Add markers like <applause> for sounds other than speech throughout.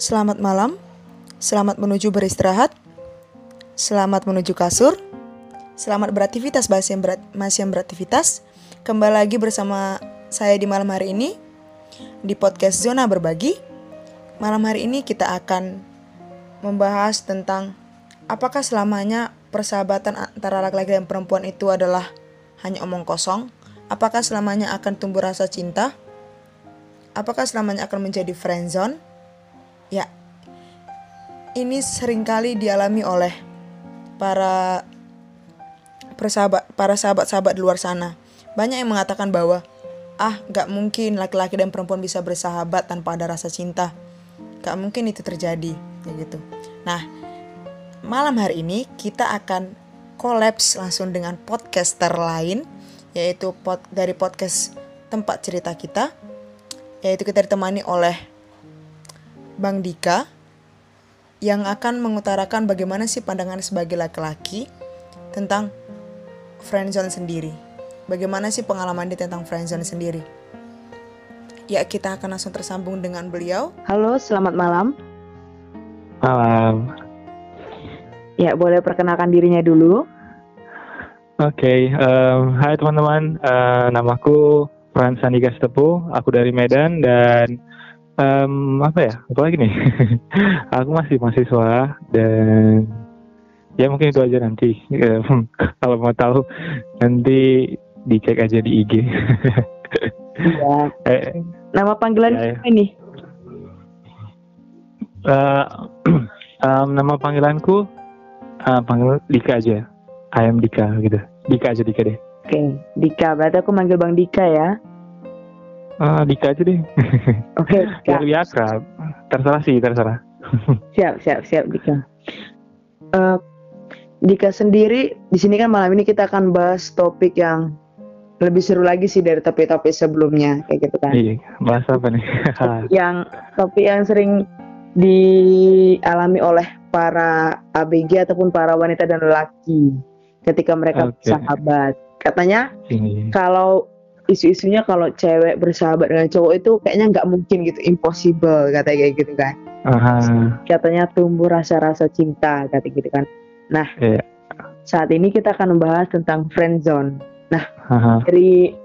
Selamat malam, selamat menuju beristirahat, selamat menuju kasur, selamat beraktivitas masih yang, berat, yang beraktivitas. Kembali lagi bersama saya di malam hari ini di podcast Zona Berbagi. Malam hari ini kita akan membahas tentang apakah selamanya persahabatan antara laki-laki dan perempuan itu adalah hanya omong kosong? Apakah selamanya akan tumbuh rasa cinta? Apakah selamanya akan menjadi friendzone? Ya, ini sering kali dialami oleh para persahabat, para sahabat-sahabat di luar sana. Banyak yang mengatakan bahwa ah gak mungkin laki-laki dan perempuan bisa bersahabat tanpa ada rasa cinta. Gak mungkin itu terjadi, kayak gitu. Nah, malam hari ini kita akan kolaps langsung dengan podcaster lain, yaitu pod, dari podcast tempat cerita kita, yaitu kita ditemani oleh Bang Dika yang akan mengutarakan bagaimana sih pandangan sebagai laki-laki tentang friendzone sendiri. Bagaimana sih pengalaman dia tentang friendzone sendiri? Ya, kita akan langsung tersambung dengan beliau. Halo, selamat malam. Malam. Ya, boleh perkenalkan dirinya dulu. Oke, okay, um, hai teman-teman. Uh, namaku Frans Andika Stepu. Aku dari Medan dan um, apa ya? Apa lagi nih? <laughs> Aku masih mahasiswa dan ya mungkin itu aja nanti. <laughs> Kalau mau tahu nanti dicek aja di IG ya. <laughs> eh, nama panggilan ya, ya. ini? <clears throat> Uh, um, nama panggilanku uh, panggil Dika aja. Ayam Dika gitu. Dika aja Dika deh. Oke okay. Dika. Berarti aku manggil Bang Dika ya Uh, Dika aja deh. Oke. Okay, <laughs> Biar lebih akrab. Terserah sih, terserah. <laughs> siap, siap, siap Dika. Uh, Dika sendiri di sini kan malam ini kita akan bahas topik yang lebih seru lagi sih dari topik-topik sebelumnya kayak gitu kan. Iya, bahas apa nih? <laughs> yang topik yang sering dialami oleh para ABG ataupun para wanita dan lelaki ketika mereka okay. sahabat. Katanya Ini. kalau isu-isunya kalau cewek bersahabat dengan cowok itu kayaknya nggak mungkin gitu impossible katanya kayak gitu kan. Uh-huh. katanya tumbuh rasa-rasa cinta kata gitu kan. Nah yeah. saat ini kita akan membahas tentang friend zone. Nah uh-huh. dari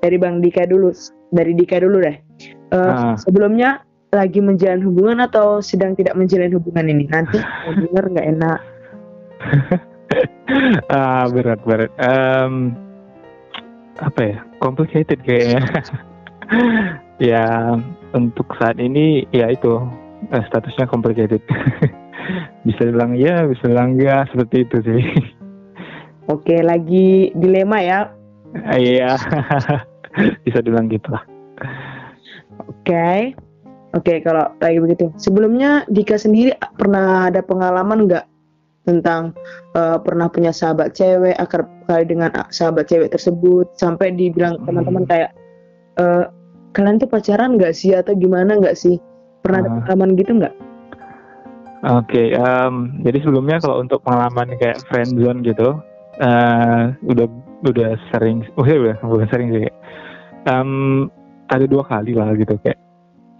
dari bang Dika dulu dari Dika dulu deh. Uh, sebelumnya lagi menjalin hubungan atau sedang tidak menjalin hubungan ini? Nanti <laughs> denger nggak enak. Ah berat berat. Um, apa ya complicated kayaknya. <laughs> Ya untuk saat ini ya itu eh, statusnya complicated. <laughs> Bisa bilang ya bisa bilang enggak seperti itu sih. Oke lagi dilema ya. Iya. <laughs> Bisa bilang gitu lah oke. Oke kalau lagi begitu. Sebelumnya Dika sendiri pernah ada pengalaman nggak tentang uh, pernah punya sahabat cewek akar kali dengan sahabat cewek tersebut sampai dibilang hmm. teman-teman kayak uh, kalian tuh pacaran nggak sih atau gimana nggak sih pernah ada ah. pengalaman gitu nggak? Oke, okay, um, jadi sebelumnya kalau untuk pengalaman kayak friend zone gitu, uh, udah udah sering, oh ya udah bukan sering sih, um, ada dua kali lah gitu kayak.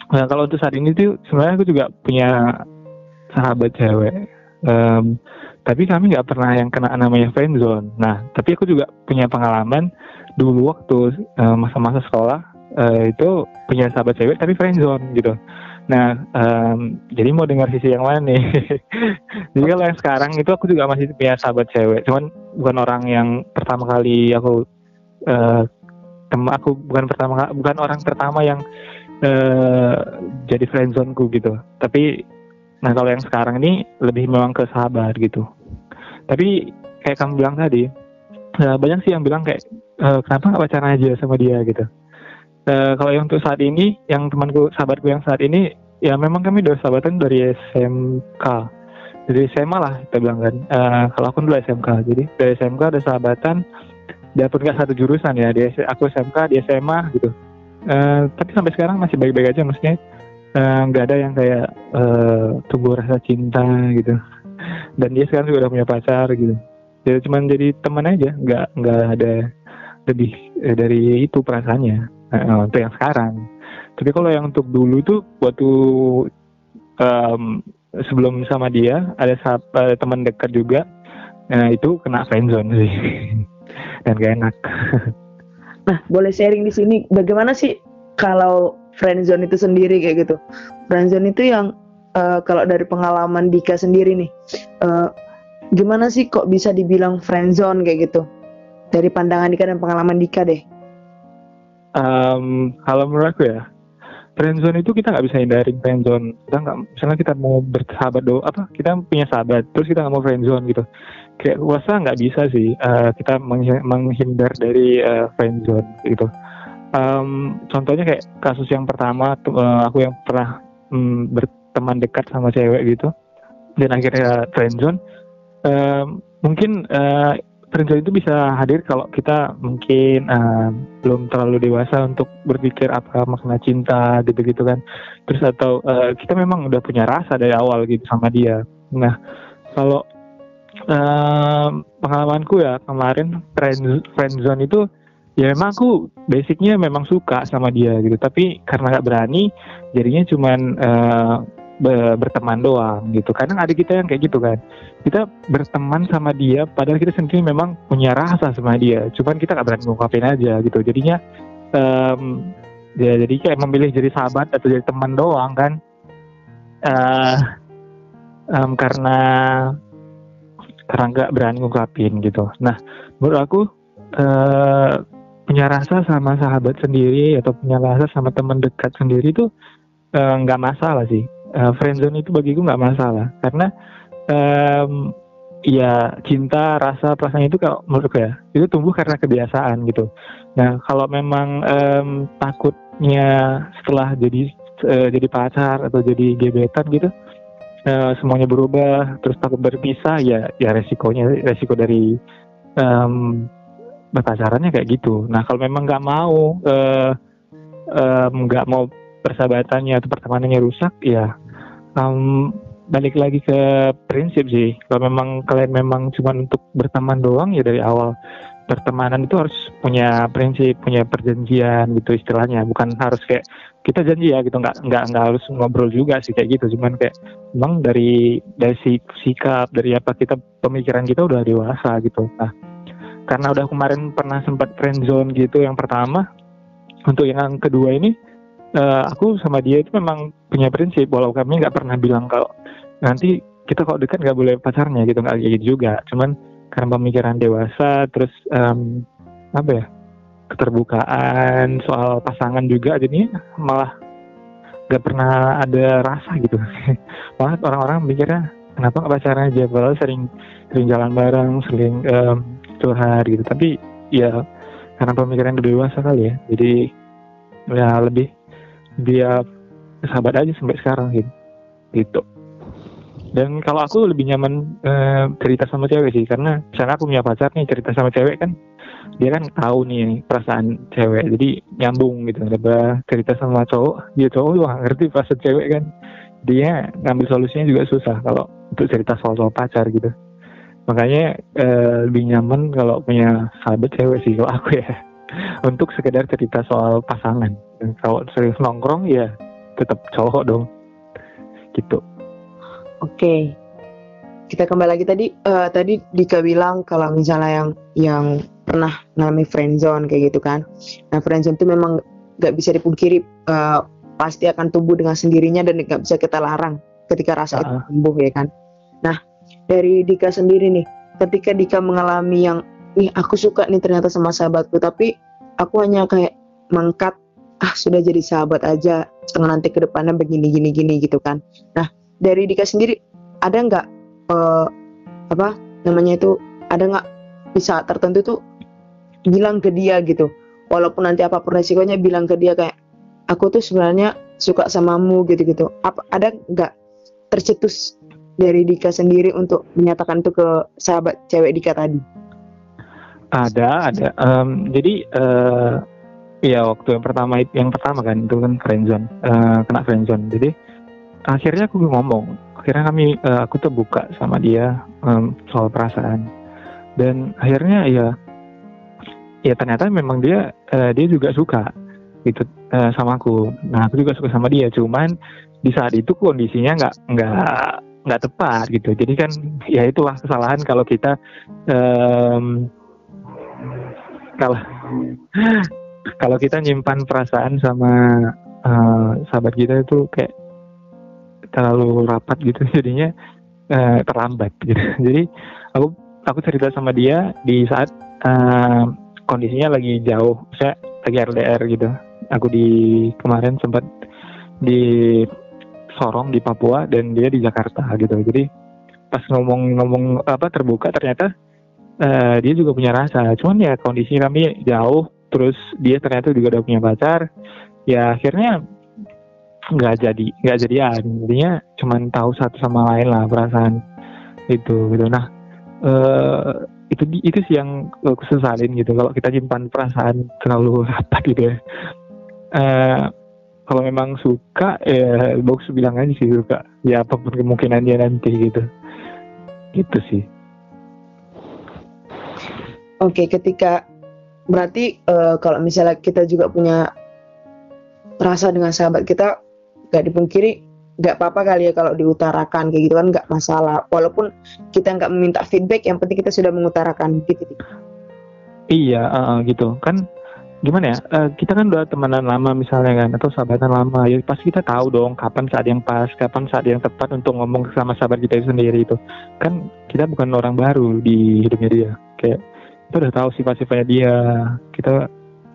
Nah, kalau untuk saat ini tuh sebenarnya aku juga punya sahabat cewek um, tapi kami nggak pernah yang kena namanya friendzone. Nah, tapi aku juga punya pengalaman dulu waktu masa masa-masa sekolah uh, itu punya sahabat cewek tapi friendzone gitu. Nah, um, jadi mau dengar sisi yang mana nih? <laughs> jadi kalau yang sekarang itu aku juga masih punya sahabat cewek, cuman bukan orang yang pertama kali aku uh, aku bukan pertama bukan orang pertama yang uh, jadi friendzoneku gitu. Tapi Nah kalau yang sekarang ini lebih memang ke sahabat gitu. Tapi kayak kamu bilang tadi, uh, banyak sih yang bilang kayak uh, kenapa nggak pacaran aja sama dia gitu. Uh, kalau yang untuk saat ini, yang temanku sahabatku yang saat ini, ya memang kami udah sahabatan dari SMK, dari SMA lah kita bilang kan. Uh, kalau aku dulu SMK, jadi dari SMK ada sahabatan, dia pun nggak satu jurusan ya, dia aku SMK, dia SMA gitu. Uh, tapi sampai sekarang masih baik-baik aja maksudnya nggak uh, ada yang kayak uh, tumbuh rasa cinta gitu. Dan dia sekarang juga udah punya pacar gitu. Jadi cuma jadi teman aja nggak nggak ada lebih eh, dari itu perasaannya. Uh, untuk yang sekarang. Tapi kalau yang untuk dulu tuh waktu um, sebelum sama dia ada, ada teman dekat juga nah itu kena friendzone sih. <laughs> Dan gak enak. <laughs> Nah boleh sharing di sini bagaimana sih kalau friendzone itu sendiri kayak gitu. Friendzone itu yang uh, kalau dari pengalaman Dika sendiri nih uh, gimana sih kok bisa dibilang friendzone kayak gitu? Dari pandangan Dika dan pengalaman Dika deh. Um, kalau menurut aku ya friendzone itu kita nggak bisa hindarin friendzone kita nggak misalnya kita mau bersahabat do apa kita punya sahabat terus kita nggak mau friendzone gitu. Kayak rasa nggak bisa sih uh, kita menghindar dari uh, friendzone gitu um, contohnya kayak kasus yang pertama uh, aku yang pernah um, berteman dekat sama cewek gitu dan akhirnya friendzone uh, mungkin uh, friendzone itu bisa hadir kalau kita mungkin uh, belum terlalu dewasa untuk berpikir apa makna cinta gitu-gitu kan. Terus atau uh, kita memang udah punya rasa dari awal gitu sama dia. Nah, kalau uh, pengalamanku ya kemarin friend friendzone itu ya memang aku basicnya memang suka sama dia gitu tapi karena nggak berani jadinya cuman uh, berteman doang gitu. Kadang ada kita yang kayak gitu kan. Kita berteman sama dia padahal kita sendiri memang punya rasa sama dia. Cuman kita gak berani ngungkapin aja gitu. Jadinya um, ya jadi kayak memilih jadi sahabat atau jadi teman doang kan. Uh, um, karena karena nggak berani ngungkapin gitu. Nah, menurut aku uh, punya rasa sama sahabat sendiri atau punya rasa sama teman dekat sendiri itu nggak uh, masalah sih. Uh, friendzone itu bagiku nggak masalah. Karena um, ya cinta rasa perasaan itu kalau menurutku ya itu tumbuh karena kebiasaan gitu. Nah kalau memang um, takutnya setelah jadi uh, jadi pacar atau jadi gebetan gitu uh, semuanya berubah terus takut berpisah ya ya resikonya resiko dari um, berpacarannya kayak gitu. Nah kalau memang nggak mau nggak uh, um, mau persahabatannya atau pertemanannya rusak ya um, balik lagi ke prinsip sih. Kalau memang kalian memang cuma untuk berteman doang ya dari awal pertemanan itu harus punya prinsip punya perjanjian gitu istilahnya. Bukan harus kayak kita janji ya gitu nggak nggak nggak harus ngobrol juga sih kayak gitu. Cuman kayak memang dari dari sikap dari apa kita pemikiran kita udah dewasa gitu. Nah karena udah kemarin pernah sempat friendzone gitu yang pertama. Untuk yang kedua ini uh, aku sama dia itu memang punya prinsip walau kami nggak pernah bilang kalau nanti kita kalau dekat nggak boleh pacarnya gitu nggak gitu juga. Cuman karena pemikiran dewasa terus um, apa ya keterbukaan soal pasangan juga jadinya malah nggak pernah ada rasa gitu. <laughs> Malah orang-orang mikirnya kenapa nggak pacaran aja? Padahal sering sering jalan bareng sering um, curhat gitu. Tapi ya karena pemikiran dewasa kali ya. Jadi ya lebih dia sahabat aja sampai sekarang gitu gitu. Dan kalau aku lebih nyaman uh, cerita sama cewek sih. Karena misalnya aku punya pacar nih cerita sama cewek kan dia kan tahu nih perasaan cewek. Jadi nyambung gitu. Daripada cerita sama cowok dia cowok wah ngerti perasaan cewek kan. Dia ngambil solusinya juga susah kalau untuk cerita soal soal pacar gitu makanya uh, lebih nyaman kalau punya sahabat cewek sih kalau aku ya <laughs> untuk sekedar cerita soal pasangan. Dan kalau serius nongkrong ya tetap cowok dong. Gitu. Oke. Okay. Kita kembali lagi tadi uh, tadi Dika bilang kalau misalnya yang yang pernah ngalami friendzone kayak gitu kan. Nah, friendzone itu memang gak bisa dipungkiri uh, pasti akan tumbuh dengan sendirinya dan gak bisa kita larang ketika rasa uh -huh. itu tumbuh ya kan. Nah, dari Dika sendiri nih, ketika Dika mengalami yang ih aku suka nih ternyata sama sahabatku tapi aku hanya kayak mengkat ah sudah jadi sahabat aja setengah nanti ke depannya begini gini gini gitu kan. Nah dari Dika sendiri ada nggak uh, apa namanya itu ada nggak bisa tertentu tuh bilang ke dia gitu? Walaupun nanti apa pun resikonya bilang ke dia kayak aku tuh sebenarnya suka samamu gitu gitu apa ada nggak tercetus dari Dika sendiri untuk menyatakan itu ke sahabat cewek Dika tadi ada, ada. Um, jadi uh, ya waktu yang pertama yang pertama kan itu kan friendzone, uh, kena friendzone. Jadi akhirnya aku ngomong, akhirnya kami uh, aku terbuka sama dia um, soal perasaan. Dan akhirnya ya ya ternyata memang dia uh, dia juga suka gitu uh, sama aku. Nah aku juga suka sama dia. Cuman di saat itu kondisinya nggak nggak nggak tepat gitu. Jadi kan ya itulah kesalahan kalau kita um, kalau kalau kita nyimpan perasaan sama uh, sahabat kita itu kayak terlalu rapat gitu. <laughs> Jadinya uh, terlambat gitu. <laughs> Jadi aku aku cerita sama dia di saat uh, kondisinya lagi jauh. Saya lagi LDR gitu. Aku di kemarin sempat di Sorong di Papua dan dia di Jakarta gitu. Jadi pas ngomong-ngomong apa terbuka ternyata uh, dia juga punya rasa. Cuman ya kondisi kami jauh terus dia ternyata juga udah punya pacar. Ya akhirnya nggak jadi nggak jadian. Jadinya cuman tahu satu sama lain lah perasaan itu gitu. Nah uh, itu itu sih yang aku gitu. Kalau kita simpan perasaan terlalu rapat gitu ya. Uh, kalau memang suka ya bagus bilang aja sih suka. Ya apa pun kemungkinannya nanti gitu. Gitu sih. Oke ketika berarti uh, kalau misalnya kita juga punya rasa dengan sahabat kita gak dipungkiri gak apa-apa kali ya kalau diutarakan kayak gitu kan gak masalah. Walaupun kita nggak meminta feedback yang penting kita sudah mengutarakan gitu. Iya uh, gitu. Kan gimana ya? Uh, kita kan udah temenan lama misalnya kan atau sahabatan lama. Ya pasti kita tahu dong kapan saat yang pas kapan saat yang tepat untuk ngomong sama sahabat kita sendiri itu. Kan kita bukan orang baru di hidupnya dia. Kayak kita udah tahu sifat-sifatnya dia. Kita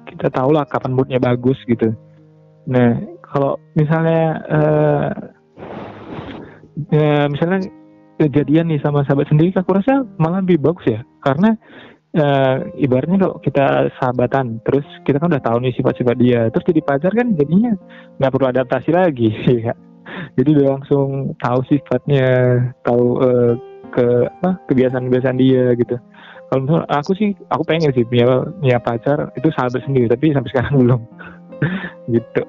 kita tahu lah kapan moodnya bagus gitu. Nah kalau misalnya uh, ya, misalnya kejadian nih sama sahabat sendiri aku rasa malah lebih bagus ya. Karena uh, ibaratnya kalau kita sahabatan terus kita kan udah tahu nih sifat-sifat dia. Terus jadi pacar kan jadinya nggak perlu adaptasi lagi <laughs> ya. Jadi udah langsung tahu sifatnya tahu uh, ke apa kebiasaan-kebiasaan dia gitu. Kalau aku sih aku pengen sih punya punya pacar itu sahabat sendiri tapi sampai <laughs> sekarang belum. Gitu.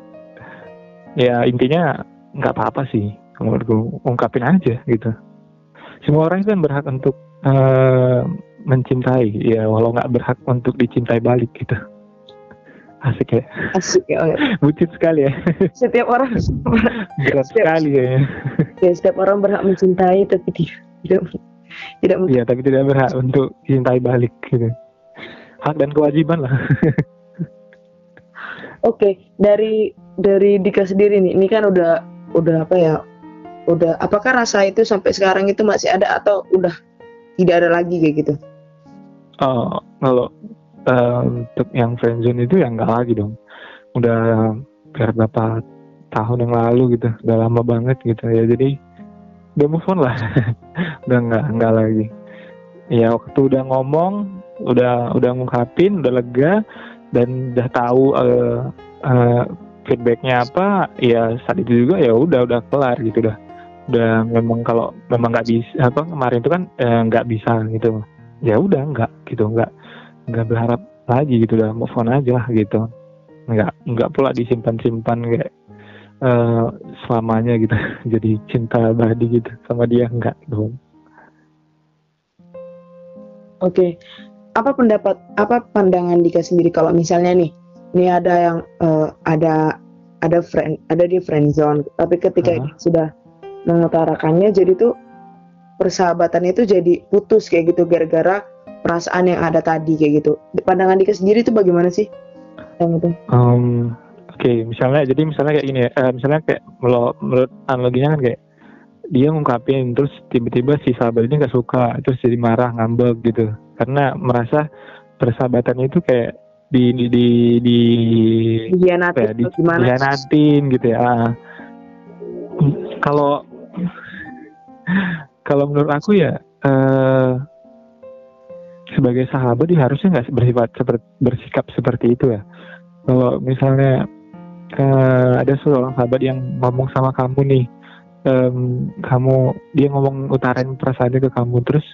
Ya intinya nggak apa-apa sih menurutku. Ungkapin aja gitu. Semua orang itu kan berhak untuk uh, mencintai. Ya walau nggak berhak untuk dicintai balik gitu. Asik ya. Asik ya oh ya. <laughs> bucin sekali ya. Setiap orang berat setiap, sekali ya. Ya setiap orang berhak mencintai tapi tidak tidak ya tapi tidak berhak untuk dicintai balik gitu. Hak dan kewajiban lah. <laughs> Oke dari dari Dika sendiri nih ini kan udah udah apa ya? Udah apakah rasa itu sampai sekarang itu masih ada atau udah tidak ada lagi kayak gitu uh, kalau uh, untuk yang friendzone itu ya nggak lagi dong. Udah berapa tahun yang lalu gitu udah lama banget gitu ya. Jadi udah move on lah. <laughs> Udah nggak nggak lagi. Ya waktu udah ngomong udah udah ngungkapin udah lega dan udah tahu uh, uh, feedbacknya apa ya saat itu juga ya udah udah kelar gitu udah udah memang kalau memang nggak bisa apa kemarin itu kan nggak eh, bisa gitu ya udah nggak gitu nggak nggak berharap lagi gitu udah move on aja lah gitu nggak nggak pula disimpan simpan kayak uh, selamanya gitu <laughs> jadi cinta abadi gitu sama dia nggak dong oke okay. apa pendapat apa pandangan Dika sendiri kalau misalnya nih ini ada yang uh, ada ada friend ada di friend zone tapi ketika uh -huh. sudah mengutarakannya jadi tuh persahabatan itu jadi putus kayak gitu gara-gara perasaan yang ada tadi kayak gitu. Pandangan Dika sendiri itu bagaimana sih? Yang itu. Um, Oke, okay, misalnya jadi misalnya kayak gini, uh, misalnya kayak menurut, menurut analoginya kan kayak dia ngungkapin terus tiba-tiba si sahabat ini nggak suka terus jadi marah ngambek gitu karena merasa persahabatan itu kayak di di di di dihianatin, ya, di, dihianatin gitu ya kalau kalau menurut aku ya uh, sebagai sahabat dia harusnya nggak bersifat seperti bersikap seperti itu ya. Kalau misalnya uh, ada seorang sahabat yang ngomong sama kamu nih, um, kamu dia ngomong utarain perasaannya ke kamu terus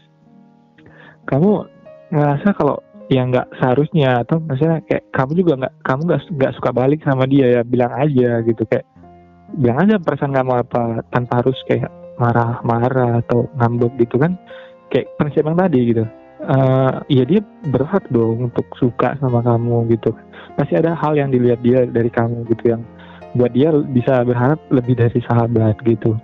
kamu ngerasa kalau yang nggak seharusnya atau misalnya kayak kamu juga nggak kamu nggak nggak suka balik sama dia ya bilang aja gitu kayak bilang aja perasaan kamu apa tanpa harus kayak marah-marah atau ngambek gitu kan kayak prinsip yang tadi gitu. Uh, ya dia berhak dong untuk suka sama kamu gitu. Pasti ada hal yang dilihat dia dari kamu gitu yang buat dia bisa berharap lebih dari sahabat gitu.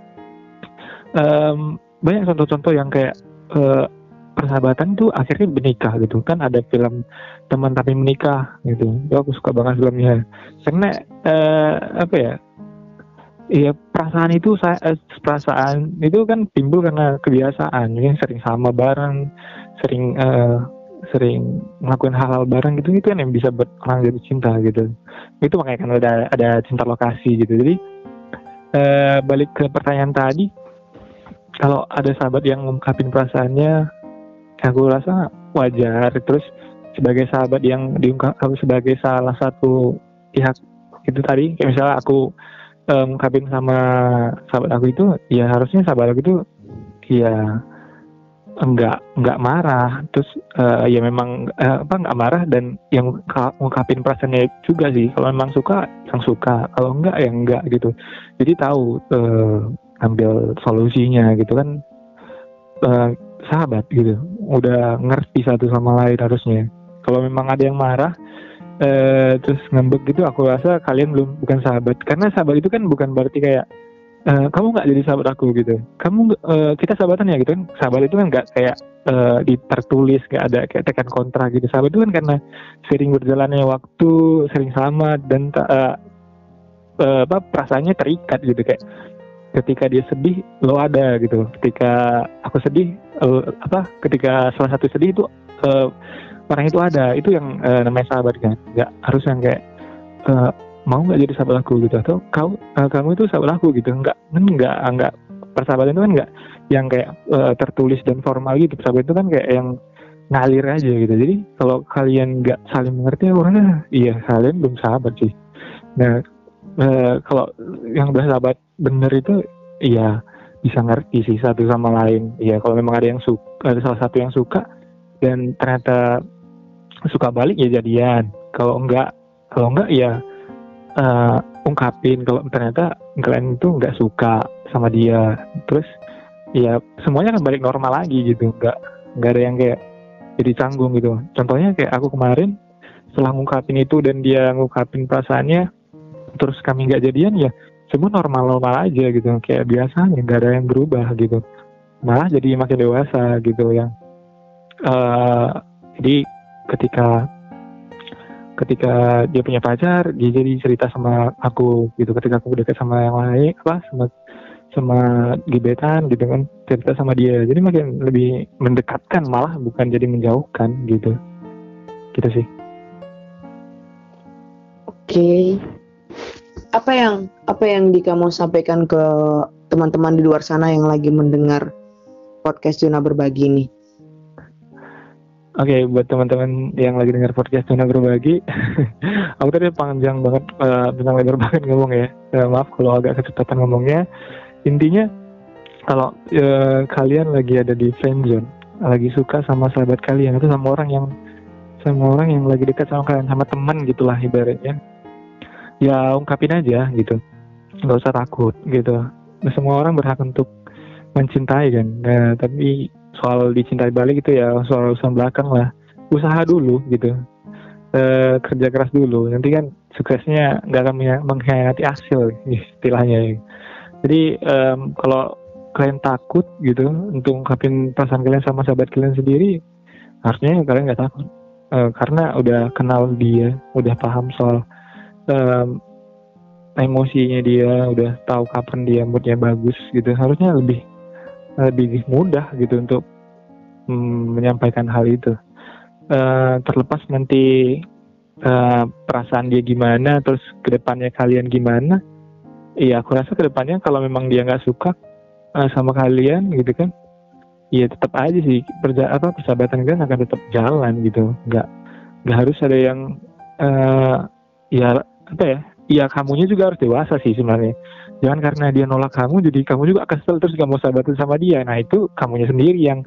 Um, banyak contoh-contoh yang kayak uh, persahabatan tuh akhirnya menikah gitu. Kan ada film teman tapi menikah gitu. Aku suka banget filmnya. Karena uh, apa ya Iya perasaan itu saya eh, perasaan itu kan timbul karena kebiasaan, ya sering sama bareng, sering uh, sering melakukan hal-hal bareng gitu itu kan yang bisa buat orang jadi cinta gitu. Itu makanya kan ada ada cinta lokasi gitu. Jadi uh, balik ke pertanyaan tadi, kalau ada sahabat yang mengungkapin perasaannya, aku rasa wajar. Terus sebagai sahabat yang diungkap sebagai salah satu pihak itu tadi, kayak misalnya aku um, kabin sama sahabat aku itu ya harusnya sahabat aku itu ya enggak enggak marah. Terus uh, ya memang uh, apa enggak marah dan yang ngungkapin perasaannya juga sih. Kalau memang suka yang suka. Kalau enggak ya enggak gitu. Jadi tahu uh, ambil solusinya gitu kan. Uh, sahabat gitu. Udah ngerti satu sama lain harusnya. Kalau memang ada yang marah uh, terus ngambek gitu aku rasa kalian belum bukan sahabat. Karena sahabat itu kan bukan berarti kayak uh, kamu nggak jadi sahabat aku gitu. Kamu uh, kita sahabatan ya gitu kan. Sahabat itu kan nggak kayak uh, tertulis nggak ada kayak tekan kontra gitu. Sahabat itu kan karena sering berjalannya waktu sering sama dan uh, uh, apa perasaannya terikat gitu. Kayak ketika dia sedih lo ada gitu. Ketika aku sedih uh, apa ketika salah satu sedih itu uh, orang itu ada. Itu yang uh, namanya sahabat kan. Nggak harus yang kayak uh, mau nggak jadi sahabat aku gitu? Atau kau uh, kamu itu sahabat aku gitu? Nggak nggak nggak. Persahabatan itu kan nggak yang kayak uh, tertulis dan formal gitu. Persahabatan itu kan kayak yang ngalir aja gitu. Jadi kalau kalian nggak saling mengerti ya orangnya iya kalian belum sahabat sih. Nah uh, kalau yang bersahabat bener itu iya bisa ngerti sih satu sama lain. Iya kalau memang ada yang suka ada salah satu yang suka dan ternyata suka balik ya jadian. Kalau enggak kalau enggak ya uh, ungkapin kalau ternyata kalian itu enggak suka sama dia. Terus ya semuanya kan balik normal lagi gitu enggak enggak ada yang kayak jadi canggung gitu. Contohnya kayak aku kemarin setelah ngungkapin itu dan dia ngungkapin perasaannya terus kami nggak jadian ya semua normal-normal aja gitu. Kayak biasanya nggak ada yang berubah gitu. Malah jadi makin dewasa gitu yang uh, jadi ketika ketika dia punya pacar dia jadi cerita sama aku gitu. Ketika aku dekat sama yang lain apa sama sama gebetan gitu kan cerita sama dia. Jadi makin lebih mendekatkan malah bukan jadi menjauhkan gitu. Gitu sih. Oke. Okay. apa yang apa yang di kamu sampaikan ke teman-teman di luar sana yang lagi mendengar podcast Juna berbagi nih Oke, okay, buat teman-teman yang lagi dengar podcast Tuna Berbagi, <laughs> aku tadi panjang banget, uh, panjang lebar banget ngomong ya. Uh, maaf kalau agak kecepatan ngomongnya. Intinya, kalau uh, kalian lagi ada di friend zone, lagi suka sama sahabat kalian, itu sama orang yang sama orang yang lagi dekat sama kalian, sama teman gitulah ibaratnya. Ya ungkapin aja gitu, nggak usah takut gitu. Semua orang berhak untuk mencintai kan, nah, tapi soal dicintai balik itu ya soal urusan belakang lah. Usaha dulu gitu. E, kerja keras dulu. Nanti kan suksesnya nggak akan mengkhianati hasil istilahnya. Jadi um, kalau kalian takut gitu untuk ngungkapin perasaan kalian sama sahabat kalian sendiri harusnya kalian nggak takut. E, karena udah kenal dia udah paham soal um, emosinya dia udah tahu kapan dia moodnya bagus gitu. Harusnya lebih lebih mudah gitu untuk mm, menyampaikan hal itu. Uh, terlepas nanti uh, perasaan dia gimana, terus ke depannya kalian gimana, iya aku rasa ke depannya kalau memang dia nggak suka uh, sama kalian gitu kan, iya tetap aja sih perja apa persahabatan kalian akan tetap jalan gitu, nggak nggak harus ada yang uh, ya apa ya, iya kamunya juga harus dewasa sih sebenarnya jangan karena dia nolak kamu jadi kamu juga kesel terus gak mau sahabatan sama dia. Nah itu kamunya sendiri yang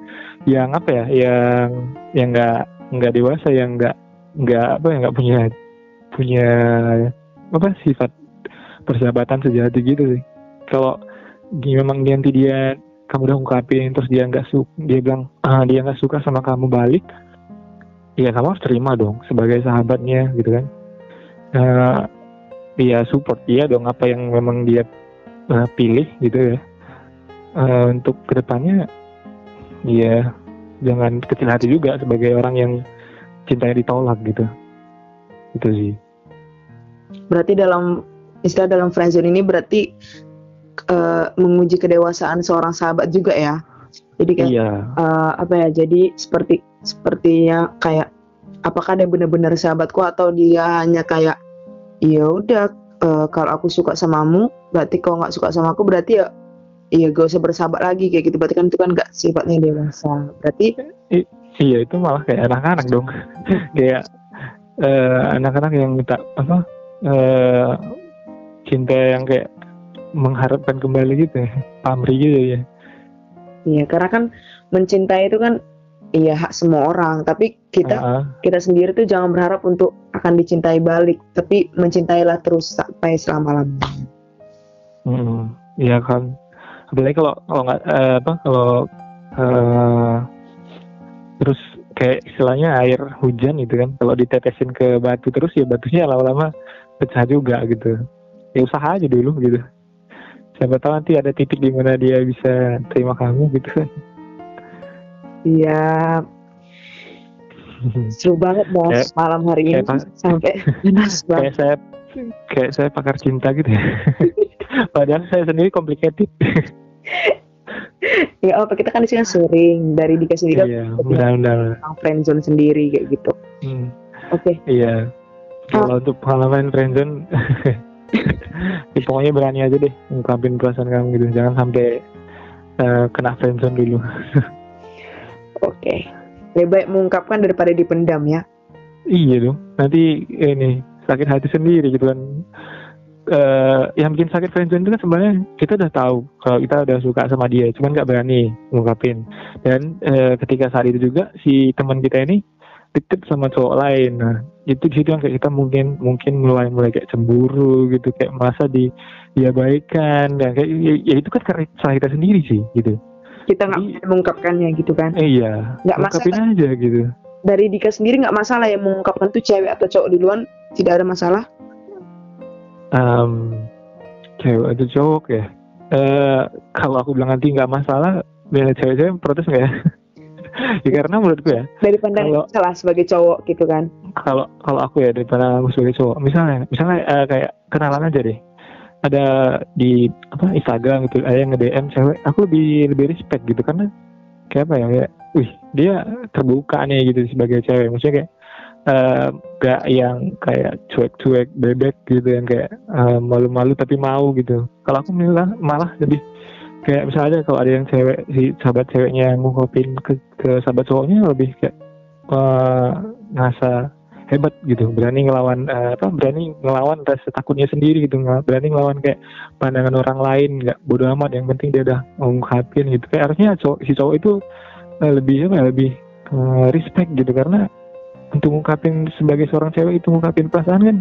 yang apa ya yang yang nggak nggak dewasa yang nggak nggak apa ya nggak punya punya apa sifat persahabatan sejati gitu sih. Kalau memang nanti dia kamu udah ungkapin terus dia nggak suka dia bilang ah, dia nggak suka sama kamu balik ya kamu harus terima dong sebagai sahabatnya gitu kan. Uh, dia support dia dong apa yang memang dia uh, pilih gitu ya. Uh, untuk ke depannya dia jangan kecil hati juga sebagai orang yang cintanya ditolak gitu. Itu sih. Berarti dalam istilah dalam friendzone ini berarti uh, menguji kedewasaan seorang sahabat juga ya? Jadi kayak iya. uh, apa ya jadi seperti sepertinya kayak apakah dia benar-benar sahabatku atau dia hanya kayak ya udah uh, kalau aku suka samamu berarti kau nggak suka sama aku berarti ya iya gak usah bersahabat lagi kayak gitu. Berarti kan itu kan nggak sifatnya dewasa. Berarti I, iya itu malah kayak anak-anak dong. <laughs> Kayak uh, anak-anak yang minta apa uh, cinta yang kayak mengharapkan kembali gitu ya pamri gitu ya. Iya karena kan mencintai itu kan iya hak semua orang. Tapi kita uh -uh. kita sendiri tuh jangan berharap untuk akan dicintai balik. Tapi mencintailah terus sampai selama lamanya hmm, iya kan. Apalagi kalau kalau nggak uh, apa kalau uh, terus kayak istilahnya air hujan gitu kan. Kalau ditetesin ke batu terus ya batunya lama-lama pecah juga gitu. Ya usaha aja dulu gitu. Siapa tahu nanti ada titik di mana dia bisa terima kamu gitu kan iya. Seru banget bos kayak, malam hari ini sampai <laughs> panas banget. Kayak saya kayak saya pakar cinta gitu ya. <laughs> Padahal saya sendiri complicated <laughs> ya apa kita kan di sini sering dari Dika sendiri. Iya, benar-benar friendzone sendiri kayak gitu. Hmm. oke. Okay. iya. Kalau oh. untuk pengalaman friendzone ya, pokoknya berani aja deh ngungkapin perasaan kamu gitu. Jangan sampai uh, kena friendzone dulu oke okay. lebih baik mengungkapkan daripada dipendam ya iya dong nanti ini sakit hati sendiri gitu kan uh, yang bikin sakit friendzone itu kan sebenarnya kita udah tahu kalau kita udah suka sama dia, cuman nggak berani ngungkapin. Dan uh, ketika saat itu juga si teman kita ini deket sama cowok lain, nah itu di situ yang kayak kita mungkin mungkin mulai mulai kayak cemburu gitu, kayak merasa di diabaikan dan kayak ya, ya itu kan karena salah kita sendiri sih gitu. Kita nggak mengungkapkannya gitu kan? iya. Nggak masalah. aja gitu. Dari Dika sendiri nggak masalah ya mengungkapkan tuh cewek atau cowok duluan tidak ada masalah? um, cewek atau cowok ya uh, kalau aku bilang nanti nggak masalah biar cewek-cewek protes nggak ya <laughs> ya karena menurutku ya dari pandangan kalau, salah sebagai cowok gitu kan kalau kalau aku ya dari pandangan aku sebagai cowok misalnya misalnya uh, kayak kenalan aja deh ada di apa Instagram gitu ada yang nge DM cewek aku lebih lebih respect gitu karena kayak apa ya kayak wih dia terbuka nih gitu sebagai cewek. Maksudnya kayak uh, gak yang kayak cuek-cuek bebek gitu yang kayak uh, malu-malu tapi mau gitu. Kalau aku malah malah lebih kayak misalnya kalau ada yang cewek si sahabat ceweknya yang ngungkapin ke, ke sahabat cowoknya lebih kayak uh, ngerasa hebat gitu. Berani ngelawan uh, apa berani ngelawan rasa takutnya sendiri gitu. Berani ngelawan kayak pandangan orang lain. Nggak bodoh amat. Yang penting dia udah ngungkapin gitu. Kayak harusnya cowok, si cowok itu uh, lebih apa ya lebih uh, respect gitu. Karena untuk ngungkapin sebagai seorang cewek itu ngungkapin perasaan kan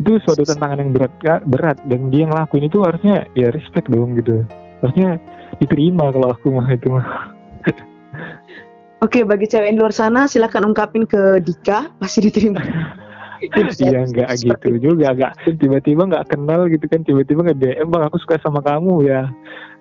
itu suatu tantangan yang berat berat. Dan dia ngelakuin itu harusnya ya respect dong gitu. Harusnya diterima kalau aku mah itu mah <laughs> Oke, bagi cewek di luar sana silakan ungkapin ke Dika, pasti diterima. <laughs> Iya nggak gitu juga, nggak tiba-tiba nggak kenal gitu kan, tiba-tiba nggak DM bang aku suka sama kamu ya,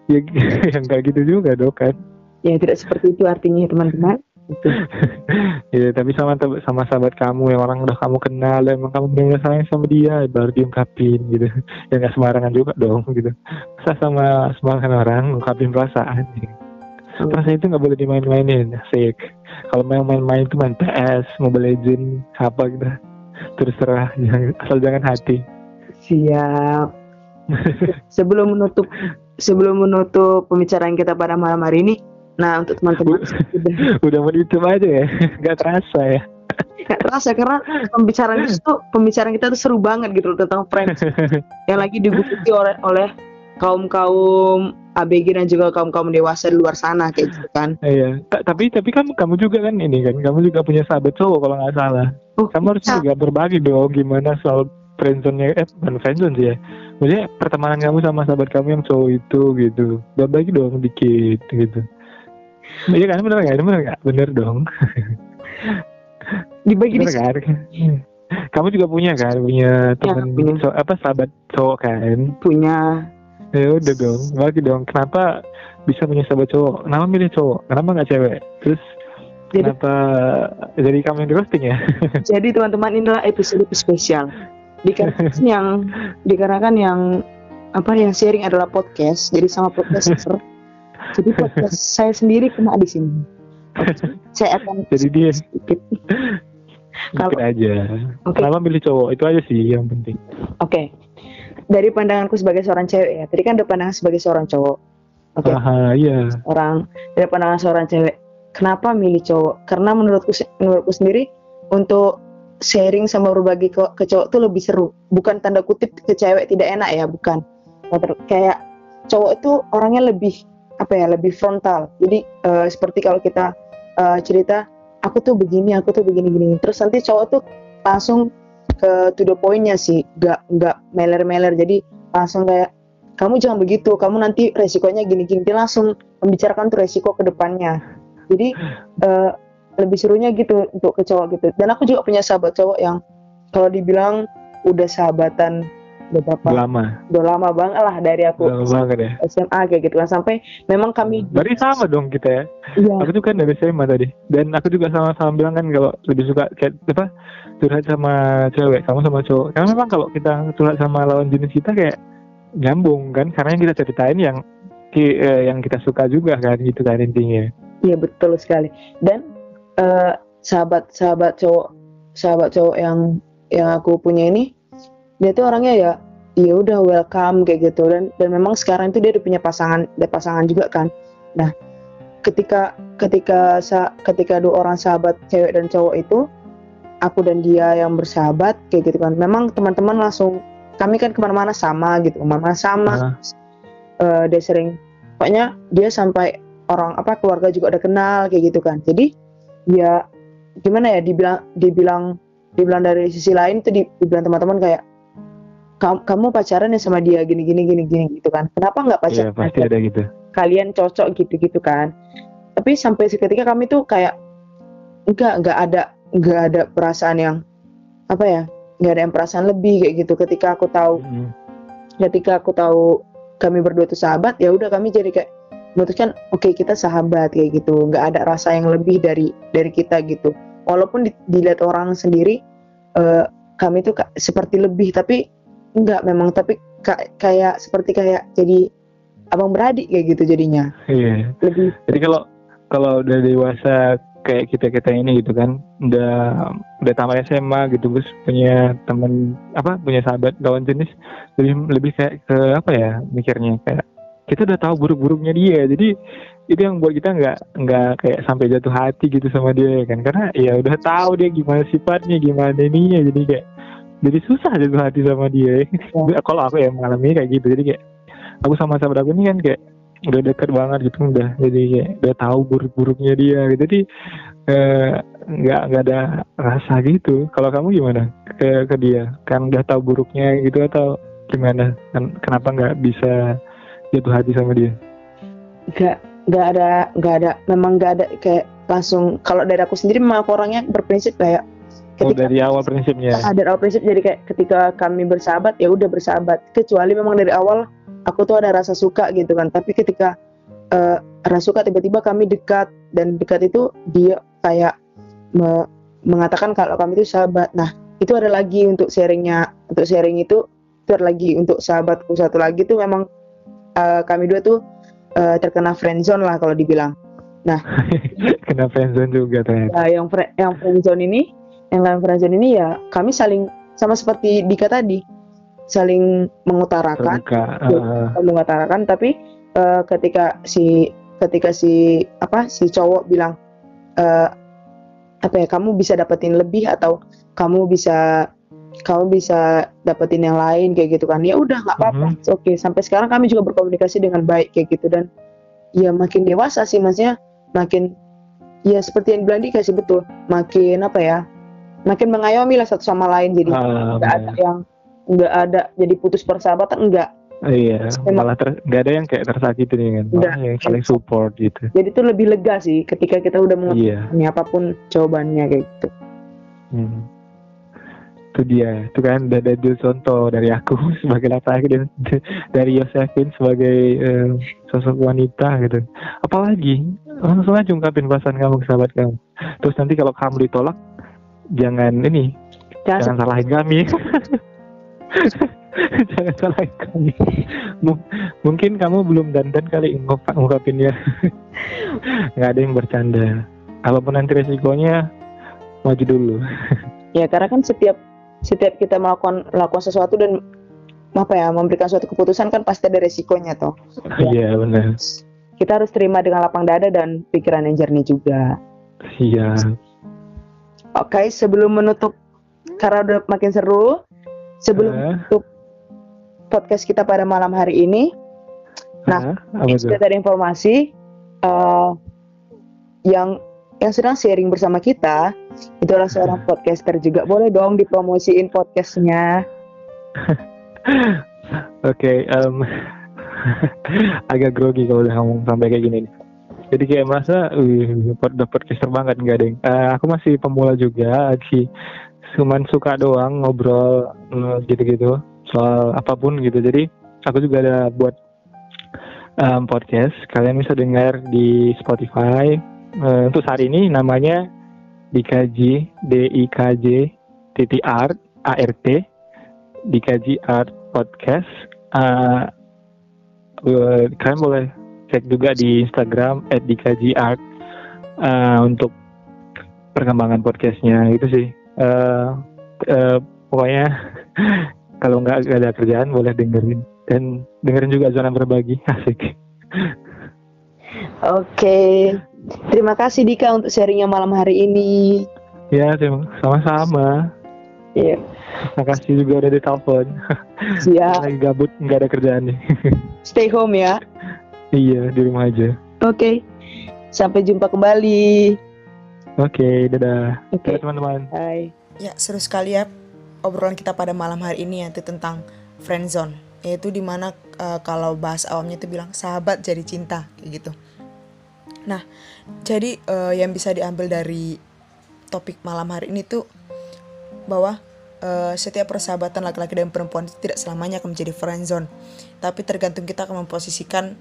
ya <laughs> yang nggak gitu juga dong kan. Ya tidak seperti itu artinya teman-teman. <laughs> ya tapi sama sama sahabat kamu yang orang udah kamu kenal dan emang kamu benar sayang sama dia baru diungkapin gitu ya nggak sembarangan juga dong gitu masa sama sembarangan orang ungkapin perasaan hmm. Perasaan itu nggak boleh dimain-mainin asik. Kalau main main-main itu main PS Mobile Legend apa gitu. Terus terah jangan, asal jangan hati. Siap. <laughs> Sebelum menutup sebelum menutup pembicaraan kita pada malam hari ini Nah untuk teman-teman <laughs> udah mau YouTube aja ya, <laughs> nggak terasa ya. Gak terasa karena pembicaraan itu pembicaraan kita tuh seru banget gitu tentang friends. Yang lagi diikuti oleh oleh kaum kaum ABG dan juga kaum kaum dewasa di luar sana kayak gitu kan. Iya. tapi tapi kan kamu juga kan ini kan kamu juga punya sahabat cowok kalau nggak salah. Oh, kamu harus ya. juga berbagi dong gimana soal friendzone eh bukan friendzone sih ya. Maksudnya pertemanan kamu sama sahabat kamu yang cowok itu gitu. Berbagi dong dikit gitu. Iya kan bener nggak? Bener nggak? Bener dong. <laughs> Dibagi bener di kan? kamu juga punya kan punya teman ya, so, apa sahabat cowok kan punya ya udah dong bagi dong. Kenapa bisa punya sahabat cowok? Kenapa milih cowok? Kenapa nggak cewek? Terus jadi, kenapa jadi kamu yang di roasting ya? <laughs> Jadi teman-teman inilah episode spesial. Dikarenakan yang dikarenakan yang apa yang sharing adalah podcast jadi sama podcaster jadi podcast <laughs> saya sendiri kena di sini. Saya akan jadi dia. Sedikit kalau aja. Okay. kenapa milih cowok? Itu aja sih yang penting. Oke. okay. Dari pandanganku sebagai seorang cewek ya. Tadi kan ada pandangan sebagai seorang cowok. Oke. Okay. iya. Orang dari pandangan seorang cewek. Kenapa milih cowok? Karena menurutku menurutku sendiri untuk sharing sama berbagi ke, ke cowok tuh lebih seru. Bukan tanda kutip ke cewek tidak enak ya bukan. Kayak cowok itu orangnya lebih apa ya lebih frontal. Jadi uh, seperti kalau kita uh, cerita aku tuh begini aku tuh begini gini. Terus nanti cowok tuh langsung ke to the pointnya sih. Nggak nggak meler-meler. Jadi langsung kayak kamu jangan begitu. Kamu nanti resikonya gini-gini. Dia langsung membicarakan tuh resiko ke depannya. Jadi uh, lebih serunya gitu untuk ke cowok gitu. Dan aku juga punya sahabat cowok yang kalau dibilang udah sahabatan udah berapa? Lama. Udah lama banget lah dari aku lama banget ya. SMA kayak gitu kan sampai memang kami berarti sama dong kita ya? Iya. aku tuh kan dari SMA tadi. Dan aku juga sama-sama bilang kan kalau lebih suka kayak apa curhat sama cewek kamu sama cowok. Karena memang kalau kita curhat sama lawan jenis kita kayak nyambung kan? Karena yang kita ceritain yang ki, eh, yang kita suka juga kan gitu kan intinya. Iya betul sekali. Dan uh, sahabat sahabat cowok sahabat cowok yang yang aku punya ini dia tuh orangnya ya ya udah welcome kayak gitu. Dan dan memang sekarang itu dia udah punya pasangan ada pasangan juga kan. Nah ketika ketika sa, ketika dua orang sahabat cewek dan cowok itu aku dan dia yang bersahabat kayak gitu kan. Memang teman-teman langsung kami kan ke mana-mana sama gitu ke mana-mana sama. Uh. Uh, dia sering pokoknya dia sampai orang apa keluarga juga ada kenal kayak gitu kan. Jadi ya gimana ya dibilang dibilang dibilang dari sisi lain tuh dibilang teman-teman kayak kamu pacaran ya sama dia gini gini gini gini gitu kan. Kenapa nggak pacaran? iya, pasti ada gitu. Kalian cocok gitu gitu kan. Tapi sampai seketika kami tuh kayak enggak enggak ada enggak ada perasaan yang apa ya enggak ada yang perasaan lebih kayak gitu. Ketika aku tahu mm. ketika aku tahu kami berdua tuh sahabat ya udah kami jadi kayak memutuskan oke okay, kita sahabat kayak gitu. Nggak ada rasa yang lebih dari dari kita gitu. Walaupun dilihat orang sendiri uh, kami tuh seperti lebih tapi enggak memang tapi kayak seperti kayak jadi abang beradik kayak gitu jadinya. Iya. Lebih jadi kalau kalau udah dewasa kayak kita kita ini gitu kan udah udah tamat SMA gitu terus punya temen apa punya sahabat lawan jenis lebih lebih kayak ke apa ya mikirnya kayak kita udah tahu buruk-buruknya dia. Jadi itu yang buat kita nggak nggak kayak sampai jatuh hati gitu sama dia kan? Karena ya udah tahu dia gimana sifatnya gimana ininya jadi kayak jadi susah jatuh hati sama dia. Ya. <laughs> kalau aku ya mengalami kayak gitu. Jadi kayak aku sama sahabat aku ini kan kayak udah deket banget gitu udah jadi kayak udah tahu buruk-buruknya dia gitu. Jadi eh, nggak eh, nggak ada rasa gitu. Kalau kamu gimana? Ke ke dia? Kan udah tahu buruknya gitu atau gimana? Kan kenapa nggak bisa jatuh hati sama dia? Nggak nggak ada nggak ada memang nggak ada kayak langsung kalau dari aku sendiri memang aku orangnya berprinsip kayak oh, dari awal prinsipnya. Ah, dari awal prinsip jadi kayak ketika kami bersahabat ya udah bersahabat. Kecuali memang dari awal aku tuh ada rasa suka gitu kan. Tapi ketika uh, rasa suka tiba-tiba kami dekat dan dekat itu dia kayak me mengatakan kalau kami itu sahabat. Nah itu ada lagi untuk sharingnya untuk sharing itu itu ada lagi untuk sahabatku satu lagi tuh memang uh, kami dua tuh uh, terkena friendzone lah kalau dibilang. Nah, <laughs> kena friendzone juga ternyata. Uh, yang yang friendzone ini yang kalian friendzone ini ya kami saling sama seperti Dika tadi saling mengutarakan uh. mengutarakan tapi uh, ketika si ketika si apa si cowok bilang uh, apa ya kamu bisa dapetin lebih atau kamu bisa kamu bisa dapetin yang lain kayak gitu kan ya udah nggak apa-apa uh -huh. oke okay. sampai sekarang kami juga berkomunikasi dengan baik kayak gitu dan ya makin dewasa sih maksudnya makin ya seperti yang bilang Dika sih betul makin apa ya makin mengayomi lah satu sama lain jadi ah, nggak ada yang nggak ada jadi putus persahabatan enggak iya malah ter, nggak ada yang kayak tersakiti kan malah yang saling support gitu. Jadi itu lebih lega sih ketika kita udah mengerti iya. apa pun jawabannya kayak gitu. Hmm. itu dia itu kan ada dua contoh dari aku <laughs> sebagai laki-laki dan <laughs> dari Yosefin sebagai uh, sosok wanita gitu. Apalagi langsung aja ungkapin perasaan kamu ke sahabat kamu. Terus nanti kalau kamu ditolak jangan ini jangan, jangan salahin kami <laughs> jangan salahin kami M mungkin kamu belum dandan kali ngungkapinnya <laughs> nggak ada yang bercanda apa pun nanti resikonya maju dulu <laughs> ya karena kan setiap setiap kita melakukan melakukan sesuatu dan apa ya memberikan suatu keputusan kan pasti ada resikonya toh. Iya benar. Kita harus terima dengan lapang dada dan pikiran yang jernih juga. Iya. Oke, sebelum menutup karena udah makin seru, sebelum uh. menutup podcast kita pada malam hari ini, nah, uh, sudah ada informasi uh, yang yang sedang sharing bersama kita itu adalah seorang podcaster juga. Boleh dong dipromosiin podcastnya. <laughs> Oke, okay, um, <laughs> agak grogi kalau udah ngomong sampai kayak gini. Jadi kayak merasa, uh, udah podcaster banget nggak deh. Uh, aku masih pemula juga, sih. Cuman suka doang ngobrol uh, gitu-gitu soal apa pun gitu. Jadi aku juga ada buat um, podcast. Kalian bisa dengar di Spotify, uh, untuk saat ini namanya dikaji D I K J titik art A R T dikaji art podcast uh, kalian boleh cek juga di Instagram at dikaji art uh, untuk perkembangan podcastnya itu sih uh, uh, pokoknya <laughs> kalau nggak ada kerjaan boleh dengerin dan dengerin juga zona berbagi <laughs> asik oke okay. Terima kasih Dika untuk sharingnya malam hari ini. Ya, terima sama-sama. Iya. Terima kasih juga udah ditelepon. Siap. <laughs> Lagi gabut, nggak ada kerjaan nih. Stay home ya. Iya, di rumah aja. Oke. Okay. Sampai jumpa kembali. Oke, okay, dadah. Oke, okay. teman-teman. Hai. Ya, seru sekali ya obrolan kita pada malam hari ini yaitu tentang friendzone. Yaitu di mana uh, kalau bahas awamnya itu bilang sahabat jadi cinta kayak gitu. Nah, jadi uh, yang bisa diambil dari topik malam hari ini tuh bahwa uh, setiap persahabatan laki-laki dan perempuan itu tidak selamanya akan menjadi friend zone, tapi tergantung kita akan memposisikan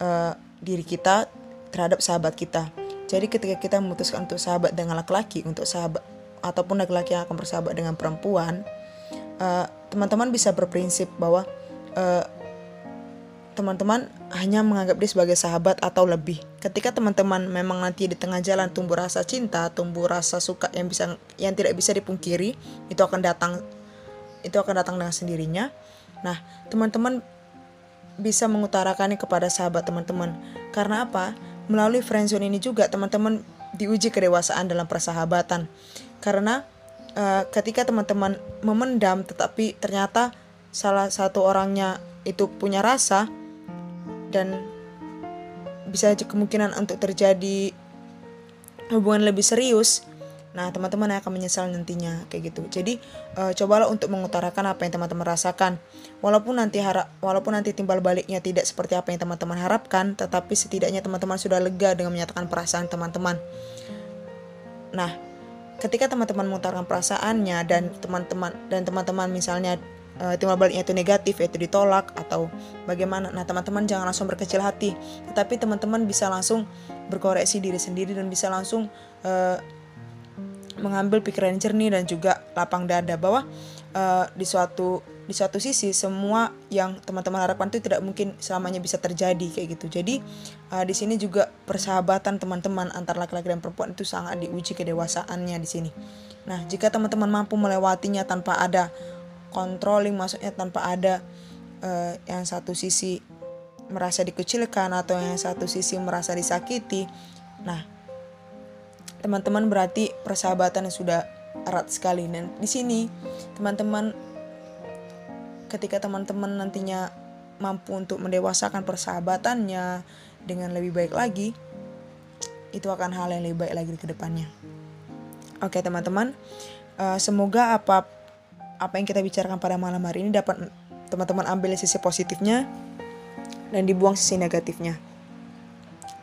uh, diri kita terhadap sahabat kita. Jadi ketika kita memutuskan untuk sahabat dengan laki-laki, untuk sahabat ataupun laki-laki yang akan bersahabat dengan perempuan, teman-teman uh, bisa berprinsip bahwa uh, teman-teman hanya menganggap dia sebagai sahabat atau lebih. Ketika teman-teman memang nanti di tengah jalan tumbuh rasa cinta, tumbuh rasa suka yang bisa yang tidak bisa dipungkiri, itu akan datang itu akan datang dengan sendirinya. Nah, teman-teman bisa mengutarakannya kepada sahabat teman-teman. Karena apa? Melalui friendzone ini juga teman-teman diuji kedewasaan dalam persahabatan. Karena uh, ketika teman-teman memendam tetapi ternyata salah satu orangnya itu punya rasa, dan bisa kemungkinan untuk terjadi hubungan lebih serius nah teman-teman akan menyesal nantinya kayak gitu. Jadi uh, cobalah untuk mengutarakan apa yang teman-teman rasakan. Walaupun nanti harap walaupun nanti timbal baliknya tidak seperti apa yang teman-teman harapkan tetapi setidaknya teman-teman sudah lega dengan menyatakan perasaan teman-teman. Nah ketika teman-teman mengutarakan perasaannya dan teman-teman dan teman-teman misalnya uh, timbal baliknya itu negatif yaitu ditolak atau bagaimana nah teman-teman jangan langsung berkecil hati. Tetapi teman-teman bisa langsung berkoreksi diri sendiri dan bisa langsung uh, mengambil pikiran jernih dan juga lapang dada bahwa uh, di suatu di suatu sisi semua yang teman-teman harapkan itu tidak mungkin selamanya bisa terjadi kayak gitu. Jadi uh, di sini juga persahabatan teman-teman antar laki-laki dan perempuan itu sangat diuji kedewasaannya di sini. Nah, jika teman-teman mampu melewatinya tanpa ada controlling maksudnya tanpa ada uh, yang satu sisi merasa dikucilkan atau yang satu sisi merasa disakiti. Nah, teman-teman berarti persahabatan yang sudah erat sekali dan di sini teman-teman ketika teman-teman nantinya mampu untuk mendewasakan persahabatannya dengan lebih baik lagi itu akan hal yang lebih baik lagi ke depannya. Oke teman-teman, uh, semoga apa apa yang kita bicarakan pada malam hari ini dapat teman-teman ambil sisi positifnya dan dibuang sisi negatifnya.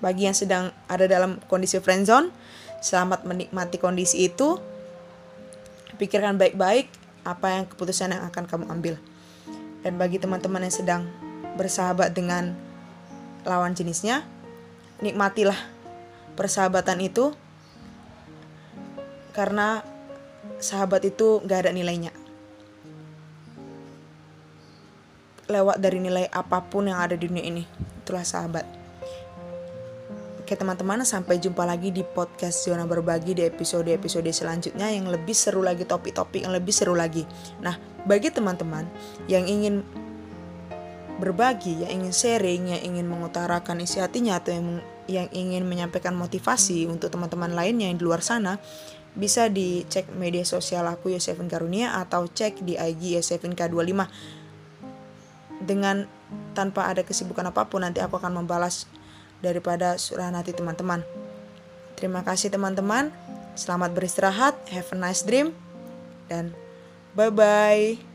Bagi yang sedang ada dalam kondisi friendzone, selamat menikmati kondisi itu. Pikirkan baik-baik apa yang keputusan yang akan kamu ambil. Dan bagi teman-teman yang sedang bersahabat dengan lawan jenisnya, nikmatilah persahabatan itu karena sahabat itu gak ada nilainya. Lewat dari nilai apa pun yang ada di dunia ini, itulah sahabat. Oke teman-teman, sampai jumpa lagi di podcast Zona Berbagi di episode-episode selanjutnya yang lebih seru lagi, topik-topik yang lebih seru lagi. Nah, bagi teman-teman yang ingin berbagi, yang ingin sharing, yang ingin mengutarakan isi hatinya atau yang, yang ingin menyampaikan motivasi untuk teman-teman lainnya yang di luar sana, bisa dicek media sosial aku Yosefin Karunia atau cek di IG Yosefin K25 dengan tanpa ada kesibukan apa pun nanti aku akan membalas daripada surah nanti teman-teman. Terima kasih teman-teman. Selamat beristirahat. Have a nice dream. Dan bye-bye.